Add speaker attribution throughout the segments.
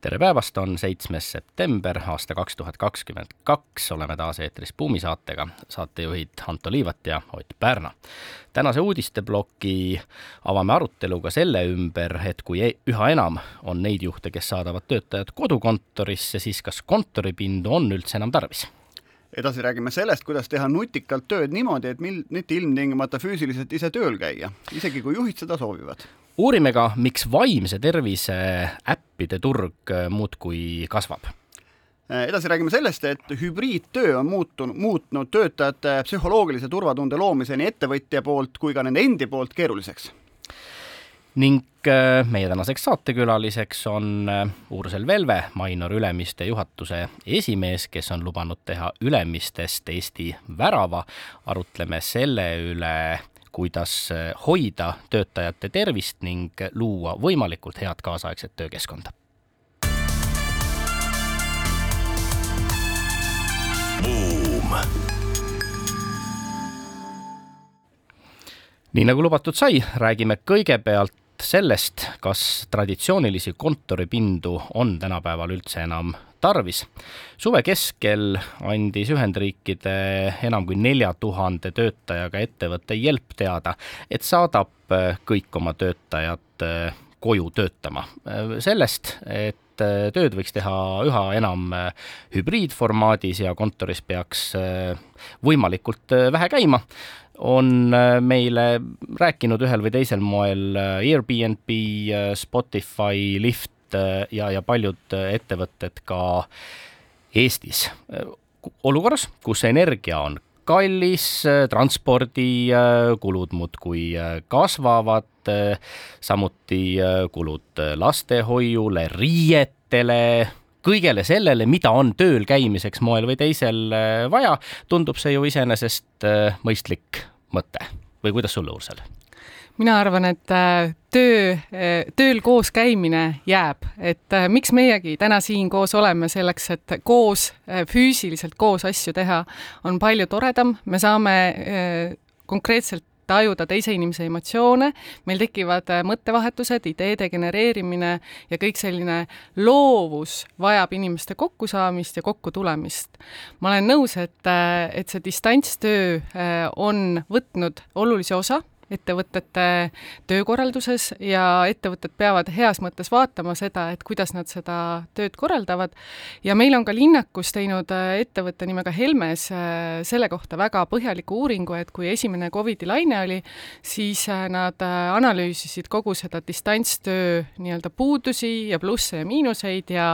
Speaker 1: tere päevast, on seitsmes september aasta kaks tuhat kakskümmend kaks, oleme taas eetris Buumi saatega, saatejuhid Anto Liivat ja Ott Pärna. tänase uudisteploki avame aruteluga selle ümber, et kui e-, üha enam on neid juhte, kes saadavad töötajad kodukontorisse, siis kas kontoripindu on üldse enam tarvis
Speaker 2: edasi räägime sellest, kuidas teha nutikalt tööd niimoodi, et mil-, mitte ilmtingimata füüsiliselt ise tööl käia, isegi kui juhid seda soovivad.
Speaker 1: Uurime ka, miks vaimse tervise äppide turg muudkui kasvab
Speaker 2: edasi räägime sellest, et hübriidtöö on muutunud, muutnud töötajate psühholoogilise turvatunde loomise nii ettevõtja poolt kui ka nende endi poolt keeruliseks
Speaker 1: ning äh, meie tänaseks saatekülaliseks on äh, Ursel Velve, Mainor Ülemiste juhatuse esimees, kes on lubanud teha Ülemistest Eesti värava. arutleme selle üle, kuidas äh, hoida töötajate tervist ning luua võimalikult head kaasaegset töökeskkonda. Nii nagu lubatud sai, räägime kõigepealt sellest, kas traditsioonilisi kontoripindu on tänapäeval üldse enam tarvis. suve keskel andis Ühendriikide enam kui nelja tuhande töötajaga ettevõte Yelp teada, et saadab kõik oma töötajad koju töötama. sellest, et tööd võiks teha üha enam hübriidformaadis ja kontoris peaks võimalikult vähe käima, on äh, meile rääkinud ühel või teisel moel äh, Airbnb, äh, Spotify, Lyft ja, ja paljud ettevõtted ka Eestis. olukorras, kus energia on kallis, transpordikulud muudkui kasvavad, samuti kulud lastehoiule, riietele, kõigele sellele, mida on tööl käimiseks moel või teisel äh, vaja, tundub see ju iseenesest äh, mõistlik mõte. Või kuidas sulle, Ursel?
Speaker 3: mina arvan, et äh, töö, tööl koos käimine jääb, et miks meiegi täna siin koos oleme, selleks et koos, füüsiliselt koos asju teha, on palju toredam, me saame konkreetselt tajuda teise inimese emotsioone, meil tekivad äh, mõttevahetused, ideede genereerimine ja kõik selline loovus vajab inimeste kokkusaamist ja kokkutulemist. ma olen nõus, et, äh, et see distantstöö äh, on võtnud olulise osa ettevõtete töökorralduses ja ettevõtted peavad heas mõttes vaatama seda, et kuidas nad seda tööd korraldavad. ja meil on ka linnakus teinud äh, ettevõte nimega Helmes äh, selle kohta väga põhjaliku uuringu, et kui esimene Covidi laine oli, siis äh, nad analüüsisid kogu seda distantstöö nii-öelda puudusi ja plusse ja miinuseid ja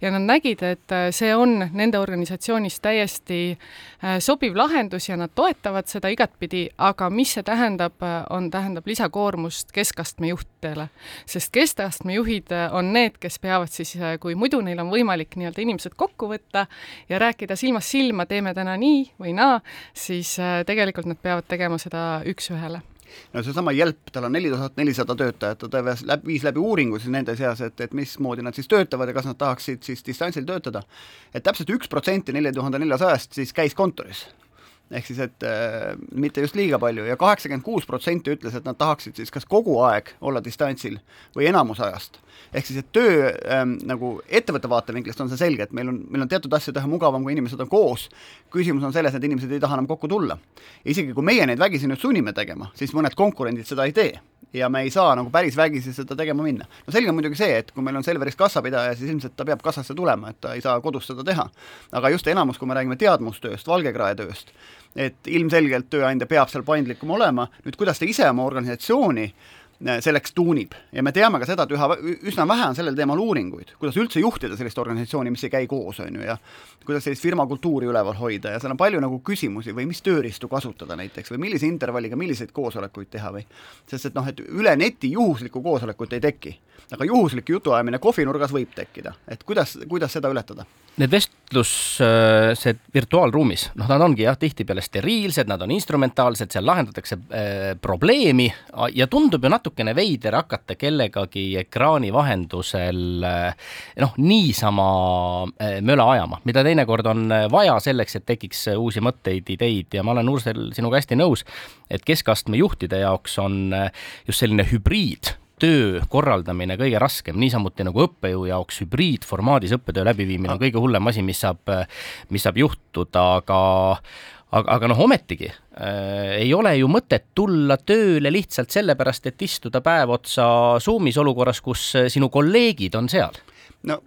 Speaker 3: ja nad nägid, et see on nende organisatsioonis täiesti sobiv lahendus ja nad toetavad seda igatpidi, aga mis see tähendab on, tähendab lisakoormust keskastme juhtidele. sest keskastme juhid äh, on need, kes peavad siis, äh, kui muidu neil on võimalik nii-öelda inimesed kokku võtta ja rääkida silmast silma, teeme täna nii või naa, siis äh, tegelikult nad peavad tegema seda üks-ühele
Speaker 2: no seesama Jelp, tal on neli tuhat nelisada töötajat, ta läbi, viis läbi uuringu siis nende seas, et, et mismoodi nad siis töötavad ja kas nad tahaksid siis distantsil töötada et. et täpselt üks protsenti nelja tuhande neljasajast siis käis kontoris ehk siis, et äh, mitte just liiga palju ja kaheksakümmend kuus protsenti ütles, et nad tahaksid siis kas kogu aeg olla distantsil või enamus ajast. ehk siis, et töö ähm, nagu ettevõtte vaatevinklist on see selge, et meil on, meil on teatud asju teha mugavam, kui inimesed on koos. küsimus on selles, et inimesed ei taha enam kokku tulla. isegi kui meie neid vägisi nüüd sunnime tegema, siis mõned konkurendid seda ei tee ja me ei saa nagu päris vägisi seda tegema minna. no selge on muidugi see, et kui meil on Selveris kassapidaja, siis ilmselt ta peab kassasse tulema, et ta ei saa kodus seda teha. aga just enamus, kui me räägime teadmustööst, valgekrae tööst, et ilmselgelt tööandja peab seal paindlikum olema, nüüd kuidas ta ise oma organisatsiooni Äh, selleks tuunib. Ja me teame ka seda, et üha, üsna vähe on sellel teemal uuringuid, kuidas üldse juhtida sellist organisatsiooni, mis ei käi koos, on ju, ja kuidas sellist firma kultuuri üleval hoida. Ja seal on palju nagu küsimusi või mis tööriistu kasutada näiteks või millise intervalliga milliseid koosolekuid teha või sest et noh, et üle neti juhuslikku koosolekut ei teki, aga juhuslik jutuajamine kohvinurgas võib tekkida, et kuidas, kuidas seda ületada?
Speaker 1: need vestlused virtuaalruumis, noh, nad ongi jah, tihtipeale steriilsed, nad on instrumentaalsed, seal lahendatakse äh, probleemi ja tundub ju natukene veider hakata kellegagi ekraani vahendusel äh, noh, niisama äh, möla ajama, mida teinekord on vaja selleks, et tekiks uusi mõtteid, ideid ja ma olen, Ursel, sinuga hästi nõus, et keskastme juhtide jaoks on just selline hübriid töö korraldamine kõige raskem, niisamuti nagu õppejõu jaoks hübriidformaadis õppetöö läbiviimine on kõige hullem asi, mis saab, mis saab juhtuda, aga aga, aga noh, ometigi äh, ei ole ju mõtet tulla tööle lihtsalt sellepärast, et istuda päev otsa Zoomis olukorras, kus sinu kolleegid on seal.
Speaker 2: no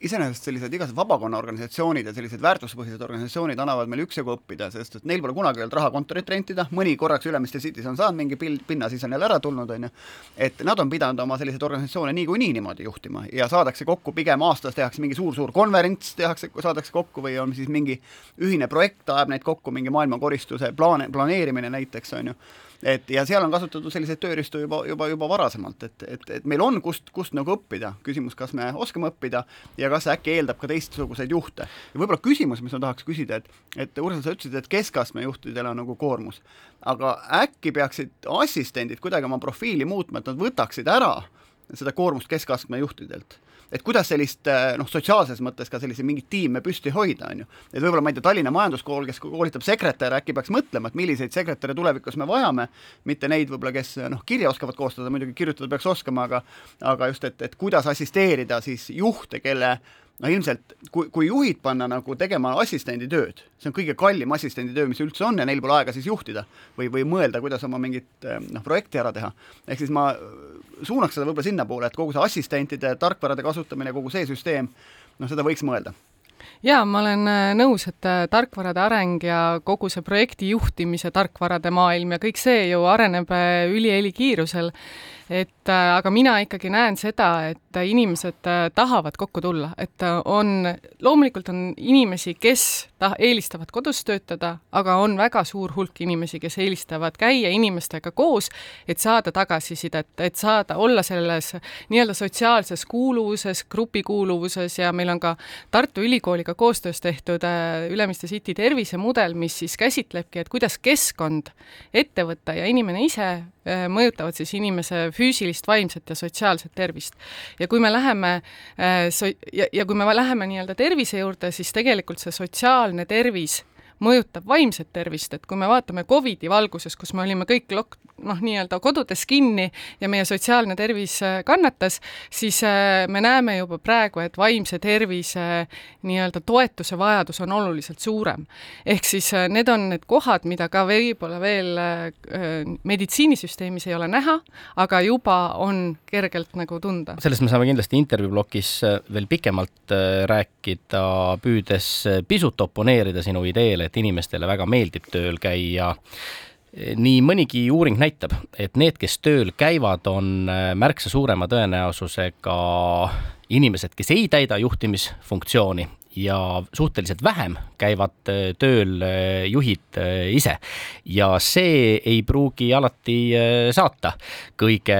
Speaker 2: iseenesest sellised igasugused vabakonnaorganisatsioonid ja sellised väärtuspõhised organisatsioonid annavad meile üksjagu õppida, sest et neil pole kunagi olnud raha kontorit rentida, mõni korraks Ülemiste City's on saanud mingi pil-, pinna, siis on jälle ära tulnud, on ju, et nad on pidanud oma selliseid organisatsioone niikuinii niimoodi juhtima ja saadakse kokku pigem aastas, tehakse mingi suur-suur konverents, tehakse, saadakse kokku või on siis mingi ühine projekt, ajab neid kokku, mingi maailmakoristuse plaan, planeerimine näiteks, on ju et ja seal on kasutatud selliseid tööriistu juba, juba, juba varasemalt, et, et, et meil on kust, kust nagu õppida, küsimus, kas me oskame õppida ja kas see äkki eeldab ka teistsuguseid juhte. ja võib-olla küsimus, mis ma tahaks küsida, et, et Ursula, sa ütlesid, et keskastme juhtidel on nagu koormus, aga äkki peaksid assistendid kuidagi oma profiili muutma, et nad võtaksid ära seda koormust keskastme juhtidelt et kuidas sellist äh, noh, sotsiaalses mõttes ka selliseid mingeid tiime püsti hoida, on ju. et võib-olla ma ei tea, Tallinna Majanduskool, kes koolitab sekretäre, äkki peaks mõtlema, et milliseid sekretäre tulevikus me vajame, mitte neid võib-olla, kes noh, kirja oskavad koostada, muidugi kirjutada peaks oskama, aga aga just, et, et kuidas assisteerida siis juhte, kelle no ilmselt kui, kui juhid panna nagu tegema assistendi tööd, see on kõige kallim assistendi töö, mis üldse on ja neil pole aega siis juhtida või, või mõelda, kuidas oma mingit eh, noh, projekti ära teha. ehk siis ma suunaks seda võib-olla sinnapoole, et kogu see assistentide tarkvarade kasutamine, kogu see süsteem, noh, seda võiks mõelda
Speaker 3: jaa, ma olen eh, nõus, et eh, tarkvarade areng ja kogu see projekti juhtimise tarkvarade maailm ja kõik see ju areneb ülihelikiirusel et äh, aga mina ikkagi näen seda, et inimesed äh, tahavad kokku tulla, et äh, on, loomulikult on inimesi, kes ta-, eelistavad kodus töötada, aga on väga suur hulk inimesi, kes eelistavad käia inimestega koos, et saada tagasisidet, et saada, olla selles nii-öelda sotsiaalses kuuluvuses, grupikuuluvuses ja meil on ka Tartu Ülikooliga koostöös tehtud Ülemiste City tervisemudel, mis siis käsitlebki, et kuidas keskkond, ettevõte ja inimene ise mõjutavad siis inimese füüsilist, vaimset ja sotsiaalset tervist. ja kui me läheme äh, so-, ja, ja kui me läheme nii-öelda tervise juurde, siis tegelikult see sotsiaalne tervis mõjutab vaimset tervist, et kui me vaatame Covidi valguses, kus me olime kõik lok-, noh, nii-öelda kodudes kinni ja meie sotsiaalne tervis äh, kannatas, siis äh, me näeme juba praegu, et vaimse tervise nii-öelda toetuse vajadus on oluliselt suurem. ehk siis äh, need on need kohad, mida ka võib-olla veel meditsiinisüsteemis ei ole näha, aga juba on kergelt nagu tunda.
Speaker 1: sellest me saame kindlasti intervjuu plokis veel pikemalt rääkida, püüdes pisut oponeerida sinu ideele, et inimestele väga meeldib tööl käia nii mõnigi uuring näitab, et need, kes tööl käivad, on äh, märksa suurema tõenäosusega inimesed, kes ei täida juhtimisfunktsiooni ja suhteliselt vähem käivad äh, tööl äh, juhid ise. ja see ei pruugi alati saata kõige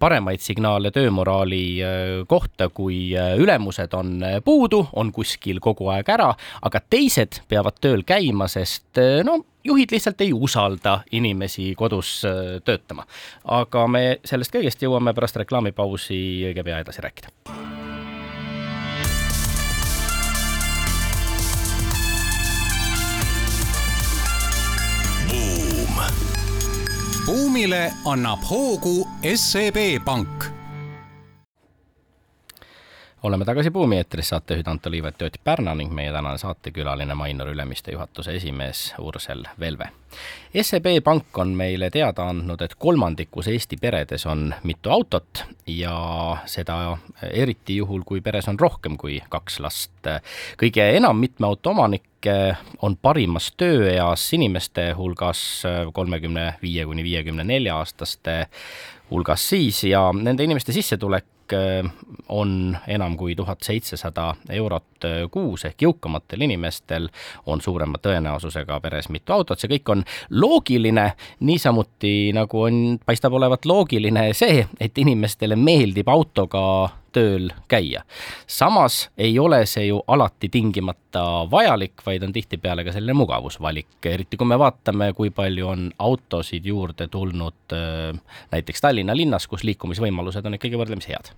Speaker 1: paremaid signaale töömoraali kohta, kui ülemused on puudu, on kuskil kogu aeg ära, aga teised peavad tööl käima, sest no juhid lihtsalt ei usalda inimesi kodus äh, töötama. aga me sellest kõigest jõuame pärast reklaamipausi õige pea edasi rääkida.
Speaker 4: buumile annab hoogu SEB Pank
Speaker 1: oleme tagasi Buumi eetris, saatejuhid Anto Liivet ja Ott Pärna ning meie tänane saatekülaline Mainor Ülemiste juhatuse esimees Ursel Velve. SEB Pank on meile teada andnud, et kolmandikus Eesti peredes on mitu autot ja seda eriti juhul, kui peres on rohkem kui kaks last. kõige enam mitme auto omanikke on parimas tööeas inimeste hulgas kolmekümne viie kuni viiekümne nelja aastaste hulgas siis ja nende inimeste sissetulek on enam kui tuhat seitsesada eurot äh, kuus ehk jõukamatel inimestel on suurema tõenäosusega peres mitu autot, see kõik on loogiline, niisamuti nagu on, paistab olevat loogiline see, et inimestele meeldib autoga tööl käia. samas ei ole see ju alati tingimata vajalik, vaid on tihtipeale ka selline mugavusvalik, eriti kui me vaatame, kui palju on autosid juurde tulnud äh, näiteks Tallinna linnas, kus liikumisvõimalused on ikkagi võrdlemisi head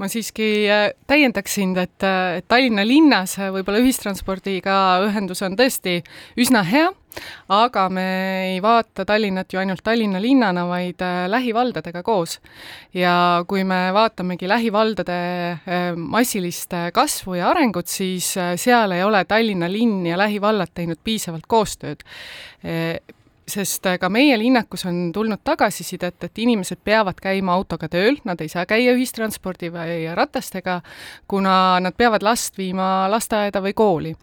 Speaker 3: ma siiski äh, täiendaks sind, et, äh, et Tallinna linnas äh, võib-olla ühistranspordiga ühendus on tõesti üsna hea, aga me ei vaata Tallinnat ju ainult Tallinna linnana, vaid lähivaldadega koos. ja kui me vaatamegi lähivaldade massilist kasvu ja arengut, siis seal ei ole Tallinna linn ja lähivallad teinud piisavalt koostööd sest äh, ka meie linnakus on tulnud tagasisidet, et inimesed peavad käima autoga tööl, nad ei saa käia ühistranspordi või ratastega, kuna nad peavad last viima lasteaeda või kooli.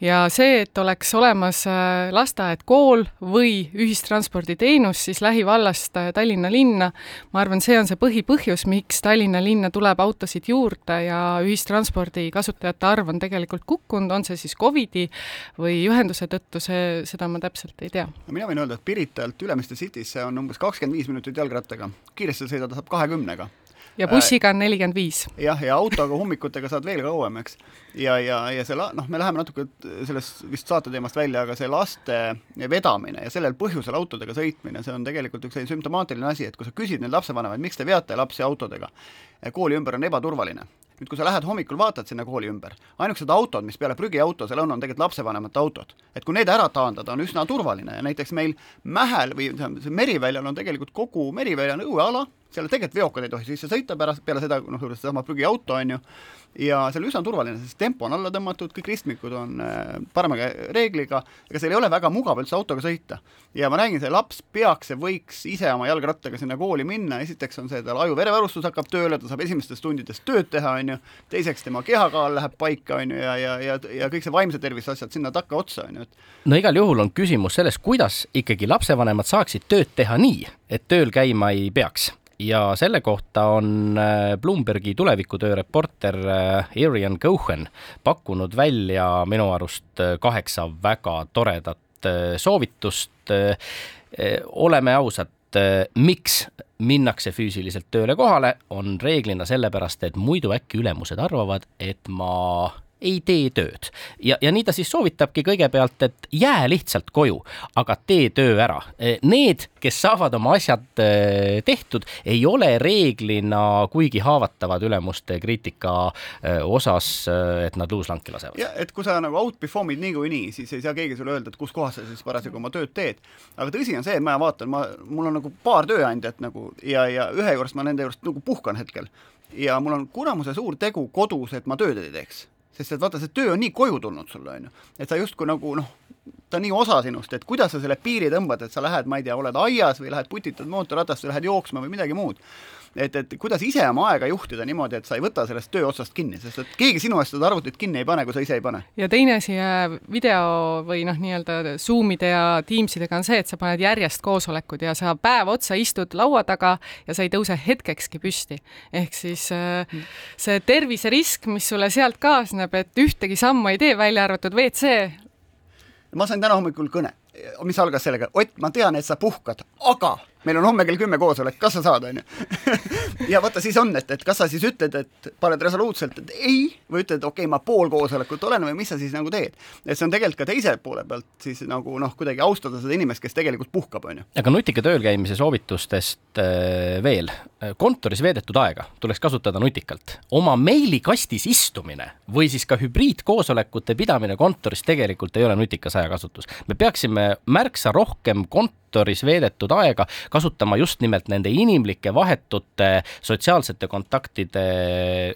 Speaker 3: ja see, et oleks olemas äh, lasteaed, kool või ühistransporditeenus siis lähivallast äh, Tallinna linna, ma arvan, see on see põhipõhjus, miks Tallinna linna tuleb autosid juurde ja ühistranspordi kasutajate arv on tegelikult kukkunud, on see siis Covidi või ühenduse tõttu, see, seda ma täpselt ei tea.
Speaker 2: mina võin võin öelda, et Piritalt Ülemiste Citysse on umbes kakskümmend viis minutit jalgrattaga, kiiresti sõidada saab kahekümnega
Speaker 3: ja bussiga on nelikümmend viis.
Speaker 2: jah, ja autoga hommikutega saad veel kauem, eks. ja, ja, ja see la-, noh, me läheme natuke sellest vist saate teemast välja, aga see laste vedamine ja sellel põhjusel autodega sõitmine, see on tegelikult üks selline sümptomaatiline asi, et kui sa küsid neid lapsevanemaid, miks te veate lapsi autodega, kooli ümber on ebaturvaline nüüd, kui sa lähed hommikul, vaatad sinna kooli ümber, ainukesed autod, mis peale prügiauto seal on, on tegelikult lapsevanemate autod. et kui need ära taandada, on üsna turvaline ja näiteks meil Mähel või see Meriväljal on tegelikult kogu Merivälja on õueala, seal tegelikult veokad ei tohi sisse sõita pärast, peale seda, noh, seesama prügiauto, on ju, ja on üsna turvaline, sest tempo on alla tõmmatud, kõik ristmikud on äh, parema reegliga, ega seal ei ole väga mugav üldse autoga sõita. ja ma räägin, see laps peaks ja võiks ise oma jalgrattaga sinna kooli minna, esiteks on see, tal aju-verevarustus hakkab tööle, ta saab esimestest tundidest tööd teha, on ju, teiseks tema kehakaal läheb paika, on ju, ja, ja, ja, ja kõik see vaimse tervise asjad sinna takkaotsa, on ju, et
Speaker 1: no igal juhul on küsimus selles, kuidas ikkagi lapsevanemad saaksid tööd teha nii, et tööl käima ei peaks ja selle kohta on äh, Bloombergi tulevikutöö reporter Arian äh, Cohen pakkunud välja minu arust äh, kaheksa väga toredat soovitust. oleme ausad, miks minnakse füüsiliselt tööle kohale, on reeglina sellepärast, et muidu äkki ülemused arvavad, et ma ei tee tööd. ja, ja nii ta siis soovitabki kõigepealt, et jää lihtsalt koju, aga tee töö ära. Need, kes saavad oma asjad eh, tehtud, ei ole reeglina kuigi haavatavad ülemuste kriitika eh, osas, et nad luuslanki lasevad.
Speaker 2: jah, et kui sa nagu outperform'id niikuinii, siis ei saa keegi sulle öelda, et kus kohas sa siis parasjagu oma tööd teed. aga tõsi on see, et ma vaatan, ma, mul on nagu paar tööandjat nagu ja, ja ühe juurest ma nende juurest nagu puhkan hetkel ja mul on kuramuse suur tegu kodus, et ma tööd ei teeks sest et vaata, see töö on nii koju tulnud sulle, on ju, et sa justkui nagu noh, ta on nii osa sinust, et kuidas sa selle piiri tõmbad, et sa lähed, ma ei tea, oled aias või lähed putitad mootorratast või lähed jooksma või midagi muud et, et kuidas ise oma aega juhtida niimoodi, et sa ei võta sellest töö otsast kinni, sest et keegi sinu eest seda arvutit kinni ei pane, kui sa ise ei pane.
Speaker 3: ja teine asi video või noh, nii-öelda Zoomide ja Teamsidega on see, et sa paned järjest koosolekud ja sa päev otsa istud laua taga ja sa ei tõuse hetkekski püsti. ehk siis äh, see terviserisk, mis sulle sealt kaasneb, et ühtegi sammu ei tee, välja arvatud WC.
Speaker 2: ma sain täna hommikul kõne, mis algas sellega, Ott, ma tean, et sa puhkad, aga meil on homme kell kümme koosolek, kas sa saad, on ju. ja vaata, siis on, et, et kas sa siis ütled, et paned resoluutselt, et ei, või ütled, okei okay,, ma pool koosolekut olen või mis sa siis nagu teed. et see on tegelikult ka teise poole pealt siis nagu noh, kuidagi austada seda inimest, kes tegelikult puhkab, on ju.
Speaker 1: aga nutika tööl käimise soovitustest äh, veel. kontoris veedetud aega tuleks kasutada nutikalt. oma meilikastis istumine või siis ka hübriidkoosolekute pidamine kontoris tegelikult ei ole nutikas ajakasutus. me peaksime märksa rohkem kont-, kontoris veedetud aega kasutama just nimelt nende inimlike vahetute sotsiaalsete kontaktide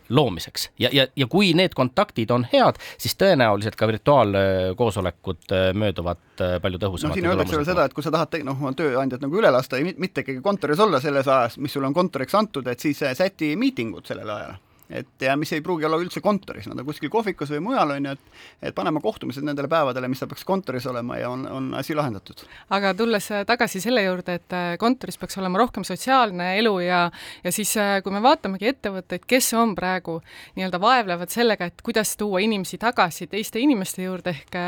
Speaker 1: loomiseks. ja, ja, ja kui need kontaktid on head, siis tõenäoliselt ka virtuaalkoosolekud äh, mööduvad äh, palju tõhusamalt.
Speaker 2: no siin öeldakse veel seda, et kui sa tahad noh, oma tööandjat nagu üle lasta ja mitte ikkagi kontoris olla selles ajas, mis sul on kontoriks antud, et siis äh, säti miitingud sellele ajale et ja mis ei pruugi olla üldse kontoris, nad on kuskil kohvikus või mujal, on ju, et et paneme kohtumised nendele päevadele, mis ta peaks kontoris olema ja on, on asi lahendatud.
Speaker 3: aga tulles tagasi selle juurde, et kontoris peaks olema rohkem sotsiaalne elu ja ja siis, kui me vaatamegi ettevõtteid, kes on praegu nii-öelda vaevlevad sellega, et kuidas tuua inimesi tagasi teiste inimeste juurde ehk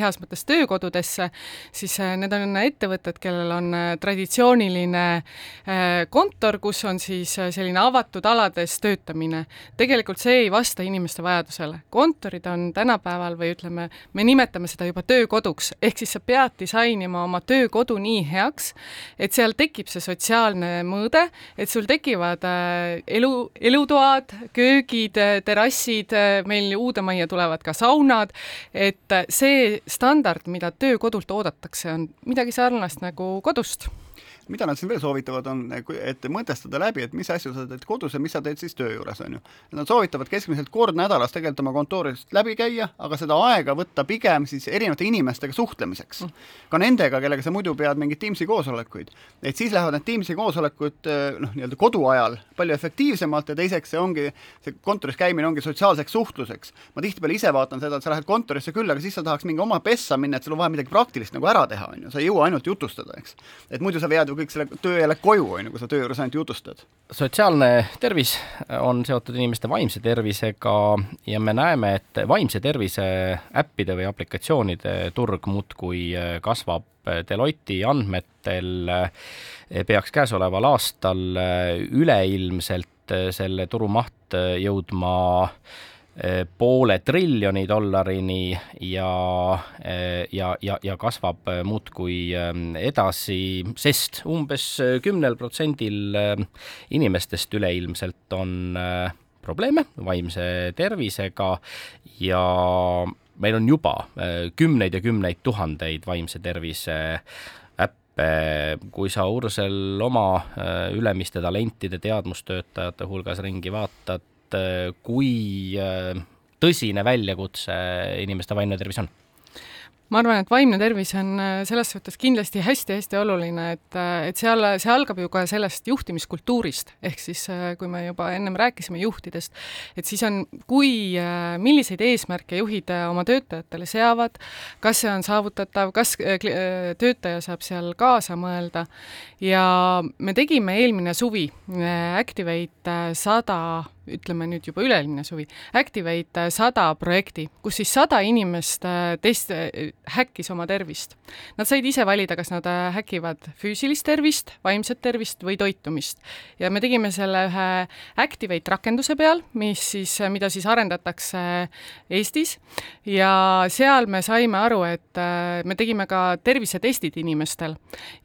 Speaker 3: heas mõttes töökodudesse, siis need on ettevõtted, kellel on traditsiooniline kontor, kus on siis selline avatud alades töötamine tegelikult see ei vasta inimeste vajadusele. kontorid on tänapäeval või ütleme, me nimetame seda juba töökoduks, ehk siis sa pead disainima oma töökodu nii heaks, et seal tekib see sotsiaalne mõõde, et sul tekivad äh, elu, elutoad, köögid, äh, terrassid, äh, meil uude majja tulevad ka saunad, et see standard, mida töökodult oodatakse, on midagi sarnast nagu kodust
Speaker 2: mida nad siin veel soovitavad, on, et mõtestada läbi, et mis asju sa teed kodus ja mis sa teed siis töö juures, on ju. Nad soovitavad keskmiselt kord nädalas tegelikult oma kontorist läbi käia, aga seda aega võtta pigem siis erinevate inimestega suhtlemiseks. ka nendega, kellega sa muidu pead mingeid Teamsi koosolekuid. et siis lähevad need Teamsi koosolekud noh, nii-öelda koduajal palju efektiivsemalt ja teiseks see ongi, see kontoris käimine ongi sotsiaalseks suhtluseks. ma tihtipeale ise vaatan seda, et sa lähed kontorisse küll, aga siis sa tahaks mingi oma pessa minna, et sul on vaja midagi praktilist nagu ära teha, on ju, sa ei jõua ainult jutustada, eks. et muidu sa vead ju kõik selle töö jälle koju, on ju, kui sa töö juures ainult jutustad.
Speaker 1: sotsiaalne tervis on seotud inimeste vaimse tervisega ja me näeme, et vaimse tervise äppide või aplikatsioonide turg muudkui kasvab. Deloitti andmetel peaks käesoleval aastal üleilmselt selle turu maht jõudma Eh, poole triljoni dollarini ja, eh, ja, ja, ja kasvab eh, muudkui edasi, sest umbes kümnel protsendil inimestest üleilmselt on probleeme vaimse tervisega ja meil on juba kümneid ja kümneid tuhandeid vaimse tervise äppe, kui sa, Ursel, oma ülemiste talentide teadmustöötajate hulgas ringi vaatad, et äh, kui äh, tõsine väljakutse inimeste vaimne tervis on?
Speaker 3: ma arvan, et vaimne tervis on äh, selles suhtes kindlasti hästi-hästi oluline, et, et seal, see algab ju ka sellest juhtimiskultuurist, ehk siis kui me juba ennem rääkisime juhtidest, et siis on, kui, milliseid eesmärke juhid oma töötajatele seavad, kas see on saavutatav, kas töötaja saab seal kaasa mõelda ja me tegime eelmine suvi Activate sada ütleme nüüd juba üle-eelmine suvi, Activate sada projekti, kus siis sada inimest äh, test-, häkkis oma tervist. Nad said ise valida, kas nad äh, häkivad füüsilist tervist, vaimset tervist või toitumist. ja me tegime selle ühe Activate rakenduse peal, mis siis, mida siis arendatakse Eestis ja seal me saime aru, et äh, me tegime ka tervisetestid inimestel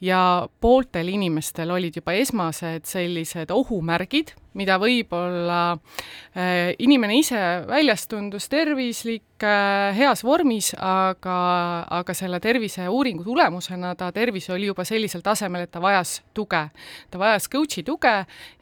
Speaker 3: ja pooltel inimestel olid juba esmased sellised ohumärgid, mida võib-olla äh, inimene ise väljas tundus tervislik, heas vormis, aga, aga selle terviseuuringu tulemusena ta tervis oli juba sellisel tasemel, et ta vajas tuge. ta vajas coach'i tuge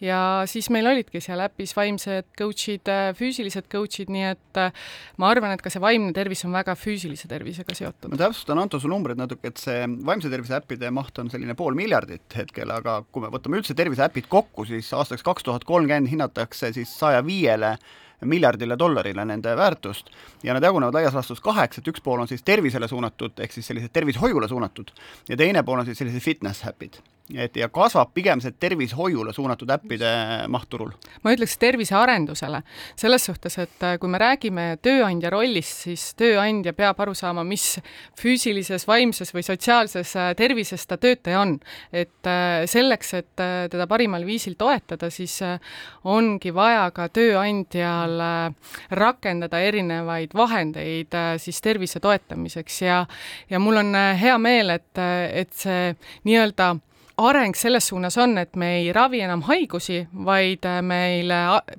Speaker 3: ja siis meil olidki seal äpis vaimsed coach'id, äh, füüsilised coach'id, nii et äh, ma arvan, et ka see vaimne tervis on väga füüsilise tervisega seotud.
Speaker 2: ma täpsustan, Anto, su numbrid natuke, et see vaimse tervise äppide maht on selline pool miljardit hetkel, aga kui me võtame üldse terviseäpid kokku, siis aastaks kaks tuhat kolmkümmend hinnatakse siis saja viiele miljardile dollarile nende väärtust ja nad jagunevad laias laastus kaheks, et üks pool on siis tervisele suunatud, ehk siis sellised tervishoiule suunatud ja teine pool on siis sellised fitness äpid et ja kasvab pigem see tervishoiule suunatud äppide maht turul?
Speaker 3: ma ütleks tervisearendusele, selles suhtes, et äh, kui me räägime tööandja rollist, siis tööandja peab aru saama, mis füüsilises, vaimses või sotsiaalses äh, tervises ta töötaja on. et äh, selleks, et teda parimal viisil toetada, siis ongi vaja ka tööandjal rakendada erinevaid vahendeid siis tervise toetamiseks ja ja mul on hea meel, et, et see nii-öelda areng selles suunas on, et me ei ravi enam haigusi, vaid äh, meil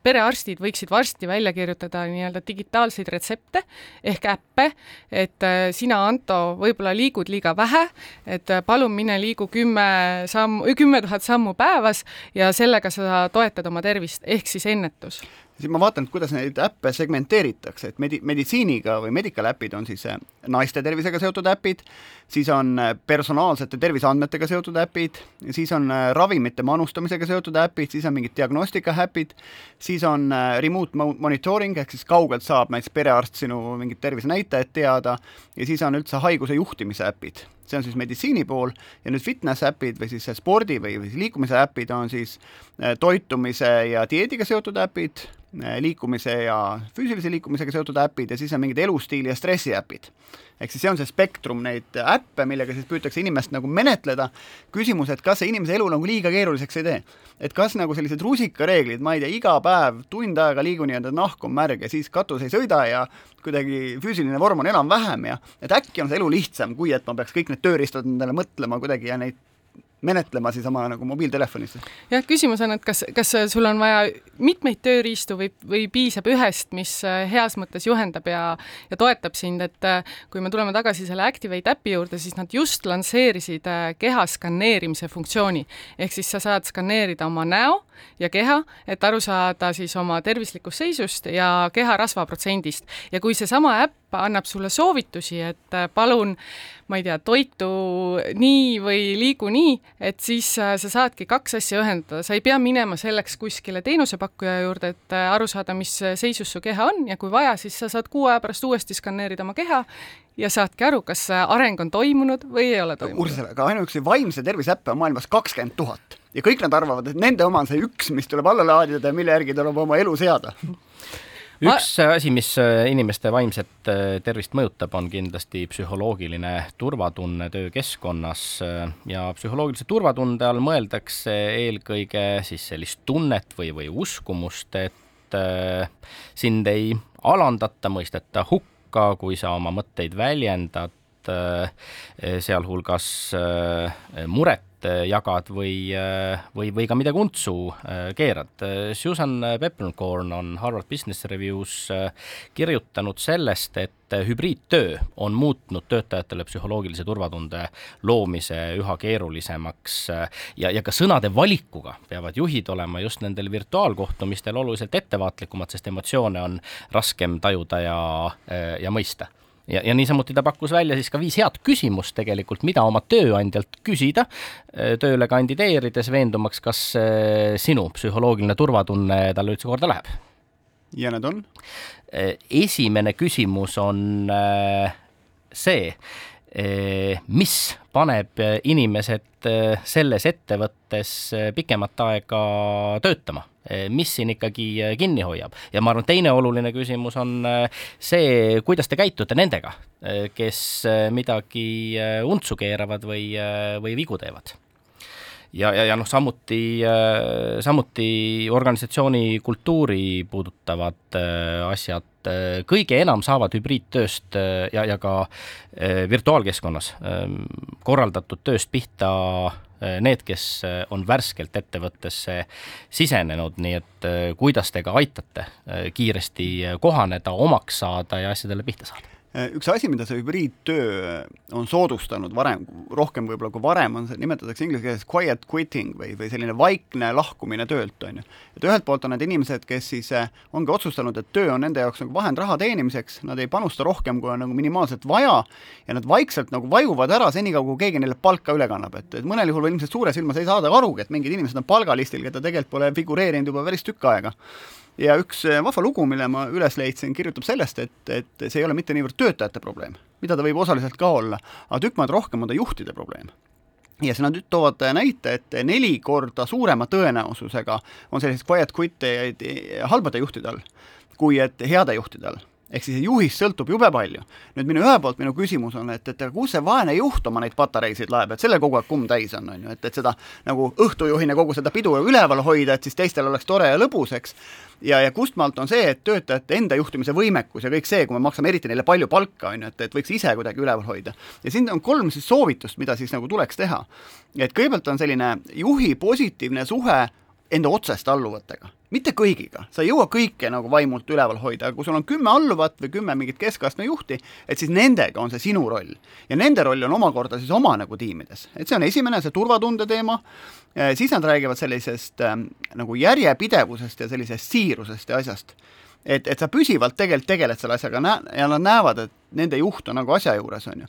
Speaker 3: perearstid võiksid varsti välja kirjutada nii-öelda digitaalseid retsepte ehk äppe, et äh, sina, Anto, võib-olla liigud liiga vähe, et äh, palun mine liigu kümme sammu, kümme tuhat sammu päevas ja sellega sa toetad oma tervist, ehk siis ennetus.
Speaker 2: Siis ma vaatan, kuidas neid äppe segmenteeritakse, et medi-, meditsiiniga või medical äpid on siis äh, naiste tervisega seotud äpid, siis on äh, personaalsete terviseandmetega seotud äpid, siis on äh, ravimite manustamisega seotud äpid, siis on mingid diagnostika äpid, siis on remote monitoring ehk siis kaugelt saab näiteks perearst sinu mingid tervisenäitajad teada. Ja siis on üldse haiguse juhtimise äpid. See on siis meditsiini pool. Ja nüüd fitness äpid või siis spordi või, või liikumise äpid on siis toitumise ja dieediga seotud äpid, Äh, liikumise ja füüsilise liikumisega seotud äpid ja siis on mingid elustiili ja stressi äpid. ehk siis see on see spektrum neid äppe, millega siis püütakse inimest nagu menetleda, küsimus, et kas see inimese elu nagu liiga keeruliseks ei tee. et kas nagu sellised rusikareeglid, ma ei tea, iga päev tund aega liigu nii-öelda, nahk on märg ja siis katus ei sõida ja kuidagi füüsiline vorm on enam-vähem ja et äkki on see elu lihtsam, kui et ma peaks kõik need tööriistad endale mõtlema kuidagi ja neid menetlema siis oma nagu mobiiltelefonis.
Speaker 3: jah, küsimus on, et kas, kas sul on vaja mitmeid tööriistu või, või piisab ühest, mis äh, heas mõttes juhendab ja, ja toetab sind, et äh, kui me tuleme tagasi selle Activate äpi juurde, siis nad just lansseerisid äh, keha skaneerimise funktsiooni. ehk siis sa saad skaneerida oma näo ja keha, et aru saada siis oma tervislikust seisust ja keha rasvaprotsendist. ja kui seesama äpp annab sulle soovitusi, et palun ma ei tea, toitu nii või liigu nii, et siis sa saadki kaks asja ühendada, sa ei pea minema selleks kuskile teenusepakkuja juurde, et aru saada, mis seisus su keha on ja kui vaja, siis sa saad kuu aja pärast uuesti skaneerida oma keha ja saadki aru, kas areng on toimunud või ei ole toimunud.
Speaker 2: Ursula, aga ainuüksi vaimse tervise äppe on maailmas kakskümmend tuhat ja kõik nad arvavad, et nende oma on see üks, mis tuleb alla laadida ja mille järgi tuleb oma elu seada
Speaker 1: üks ma... asi, mis äh, inimeste vaimset äh, tervist mõjutab, on kindlasti psühholoogiline turvatunne töökeskkonnas äh, ja psühholoogilise turvatunde all mõeldakse eelkõige siis sellist tunnet või, või uskumust, et sind ei alandata, mõisteta hukka, kui sa oma mõtteid väljendad, sealhulgas muret Äh, jagad või, äh, või, või ka midagi untsu äh, keerad. Susan Peppercorn on Harvard Business Reviews kirjutanud sellest, et hübriidtöö on muutnud töötajatele psühholoogilise turvatunde loomise üha keerulisemaks ja, ja ka sõnade valikuga peavad juhid olema just nendel virtuaalkohtumistel oluliselt ettevaatlikumad, sest emotsioone on raskem tajuda ja, ja mõista ja, ja niisamuti ta pakkus välja siis ka viis head küsimust tegelikult, mida oma tööandjalt küsida tööle kandideerides, veendumaks, kas sinu psühholoogiline turvatunne talle üldse korda läheb.
Speaker 2: ja need on?
Speaker 1: Esimene küsimus on see, mis paneb inimesed selles ettevõttes pikemat aega töötama mis siin ikkagi eh, kinni hoiab. ja ma arvan, teine oluline küsimus on eh, see, kuidas te käitute nendega, kes midagi untsu keeravad või, või vigu teevad ja, ja, ja noh, samuti, samuti organisatsiooni kultuuri puudutavad asjad, kõige enam saavad hübriidtööst ja, ja ka virtuaalkeskkonnas korraldatud tööst pihta need, kes äh, on värskelt ettevõttesse sisenenud, nii et äh, kuidas te ka aitate kiiresti kohaneda, omaks saada ja asjadele pihta saada?
Speaker 2: Äh, üks asi, mida see hübriidtöö on soodustanud varem, rohkem võib-olla kui varem, on see, nimetatakse inglise keeles quiet quitting või, või selline vaikne lahkumine töölt, on ju. et ühelt poolt on need inimesed, kes siis äh, ongi otsustanud, et töö on nende jaoks nagu vahend raha teenimiseks, nad ei panusta rohkem, kui on nagu minimaalselt vaja, ja nad vaikselt nagu vajuvad ära senikaua, kui keegi neile palka üle kannab, et, et mõnel juhul ilmselt suure silmas ei saada arugi, et mingid inimesed on palgalistil, keda tegelikult pole figureerinud juba päris tükk aega ja üks eh, vahva lugu, mille ma üles leidsin, kirjutab sellest, et, et see ei ole mitte niivõrd töötajate probleem, mida ta võib osaliselt ka olla, aga tükk maad rohkem on ta juhtide probleem. Ja siis nad toovad näite, et neli korda suurema tõenäosusega on selliseid quiet quit'e halbade juhtide all, kui et heade juhtide all ehk siis juhist sõltub jube palju. nüüd minu ühelt poolt minu küsimus on, et, et kus see vaene juht oma neid patareisid laeb, et sellel kogu aeg kumm täis on, on ju, et, et seda nagu õhtujuhina kogu seda pidu üleval hoida, et siis teistel oleks tore ja lõbus, eks. ja, ja kustmaalt on see, et töötajate enda juhtimise võimekus ja kõik see, kui me maksame eriti neile palju palka, on ju, et, et võiks ise kuidagi üleval hoida. ja siin on kolm siis soovitust, mida siis nagu tuleks teha. et kõigepealt on selline juhi positiivne suhe enda otseste alluvatega, mitte kõigiga, sa ei jõua kõike nagu vaimult üleval hoida, aga kui sul on kümme alluvat või kümme mingit keskastme juhti, et siis nendega on see sinu roll. ja nende roll on omakorda siis oma nagu tiimides, et see on esimene, see turvatunde teema, siis nad räägivad sellisest äh, nagu järjepidevusest ja sellisest siirusest ja asjast. Et, et sa püsivalt tegelikult tegeled selle asjaga. Ja nad näevad, et nende juht on nagu asja juures, on ju.